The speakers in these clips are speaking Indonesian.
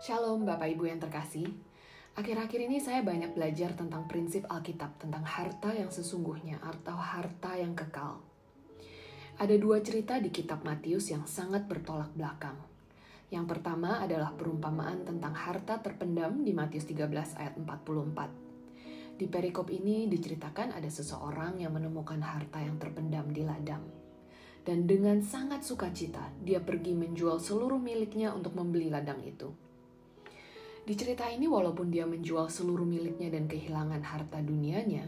Shalom Bapak Ibu yang terkasih. Akhir-akhir ini saya banyak belajar tentang prinsip Alkitab tentang harta yang sesungguhnya atau harta yang kekal. Ada dua cerita di kitab Matius yang sangat bertolak belakang. Yang pertama adalah perumpamaan tentang harta terpendam di Matius 13 ayat 44. Di perikop ini diceritakan ada seseorang yang menemukan harta yang terpendam di ladang. Dan dengan sangat sukacita, dia pergi menjual seluruh miliknya untuk membeli ladang itu. Di cerita ini walaupun dia menjual seluruh miliknya dan kehilangan harta dunianya,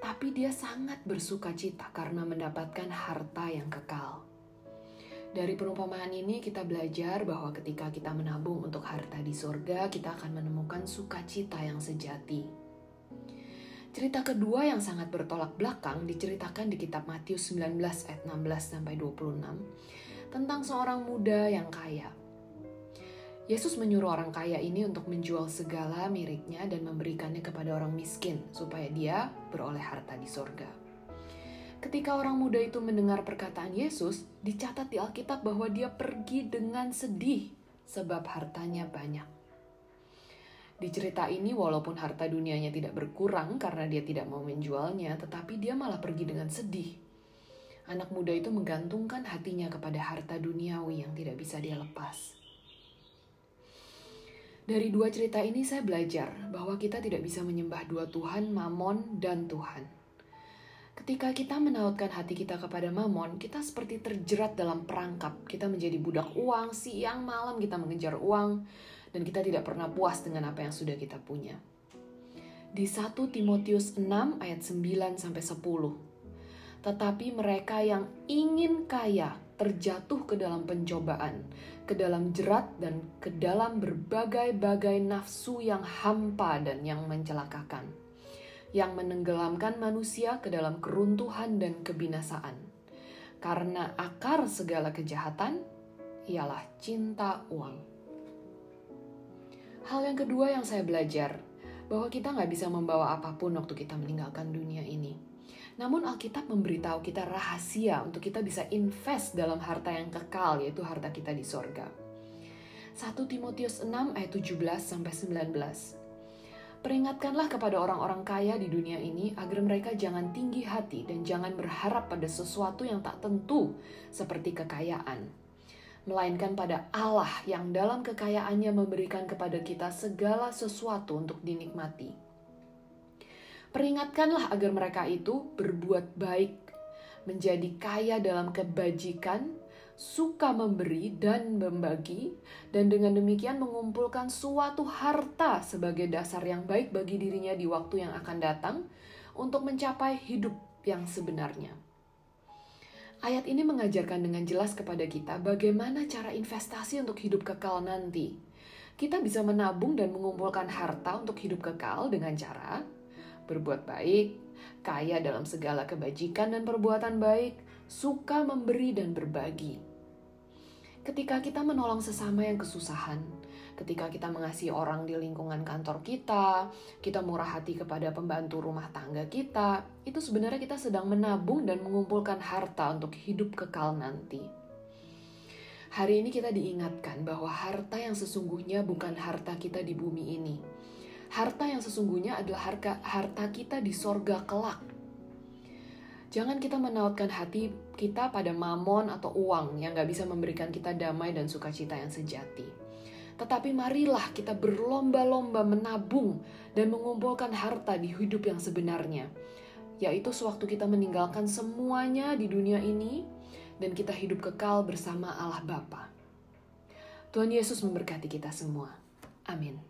tapi dia sangat bersuka cita karena mendapatkan harta yang kekal. Dari perumpamaan ini kita belajar bahwa ketika kita menabung untuk harta di surga, kita akan menemukan sukacita yang sejati. Cerita kedua yang sangat bertolak belakang diceritakan di kitab Matius 19 ayat 16 sampai 26 tentang seorang muda yang kaya. Yesus menyuruh orang kaya ini untuk menjual segala miliknya dan memberikannya kepada orang miskin supaya dia beroleh harta di sorga. Ketika orang muda itu mendengar perkataan Yesus, dicatat di Alkitab bahwa dia pergi dengan sedih sebab hartanya banyak. Di cerita ini, walaupun harta dunianya tidak berkurang karena dia tidak mau menjualnya, tetapi dia malah pergi dengan sedih. Anak muda itu menggantungkan hatinya kepada harta duniawi yang tidak bisa dia lepas. Dari dua cerita ini, saya belajar bahwa kita tidak bisa menyembah dua Tuhan, Mamon, dan Tuhan. Ketika kita menautkan hati kita kepada Mamon, kita seperti terjerat dalam perangkap. Kita menjadi budak uang, siang malam kita mengejar uang, dan kita tidak pernah puas dengan apa yang sudah kita punya. Di 1 Timotius 6 ayat 9 sampai 10. Tetapi mereka yang ingin kaya terjatuh ke dalam pencobaan, ke dalam jerat dan ke dalam berbagai-bagai nafsu yang hampa dan yang mencelakakan, yang menenggelamkan manusia ke dalam keruntuhan dan kebinasaan. Karena akar segala kejahatan ialah cinta uang. Hal yang kedua yang saya belajar, bahwa kita nggak bisa membawa apa pun waktu kita meninggalkan dunia ini. Namun Alkitab memberitahu kita rahasia untuk kita bisa invest dalam harta yang kekal, yaitu harta kita di sorga. 1 Timotius 6 ayat 17 sampai 19. Peringatkanlah kepada orang-orang kaya di dunia ini agar mereka jangan tinggi hati dan jangan berharap pada sesuatu yang tak tentu seperti kekayaan melainkan pada Allah yang dalam kekayaannya memberikan kepada kita segala sesuatu untuk dinikmati. Peringatkanlah agar mereka itu berbuat baik, menjadi kaya dalam kebajikan, suka memberi dan membagi, dan dengan demikian mengumpulkan suatu harta sebagai dasar yang baik bagi dirinya di waktu yang akan datang untuk mencapai hidup yang sebenarnya. Ayat ini mengajarkan dengan jelas kepada kita bagaimana cara investasi untuk hidup kekal nanti. Kita bisa menabung dan mengumpulkan harta untuk hidup kekal dengan cara berbuat baik, kaya dalam segala kebajikan dan perbuatan baik, suka memberi dan berbagi. Ketika kita menolong sesama yang kesusahan, ketika kita mengasihi orang di lingkungan kantor kita, kita murah hati kepada pembantu rumah tangga kita, itu sebenarnya kita sedang menabung dan mengumpulkan harta untuk hidup kekal nanti. Hari ini kita diingatkan bahwa harta yang sesungguhnya bukan harta kita di bumi ini. Harta yang sesungguhnya adalah harta, harta kita di sorga kelak. Jangan kita menautkan hati kita pada mamon atau uang yang gak bisa memberikan kita damai dan sukacita yang sejati tetapi marilah kita berlomba-lomba menabung dan mengumpulkan harta di hidup yang sebenarnya, yaitu sewaktu kita meninggalkan semuanya di dunia ini dan kita hidup kekal bersama Allah Bapa. Tuhan Yesus memberkati kita semua. Amin.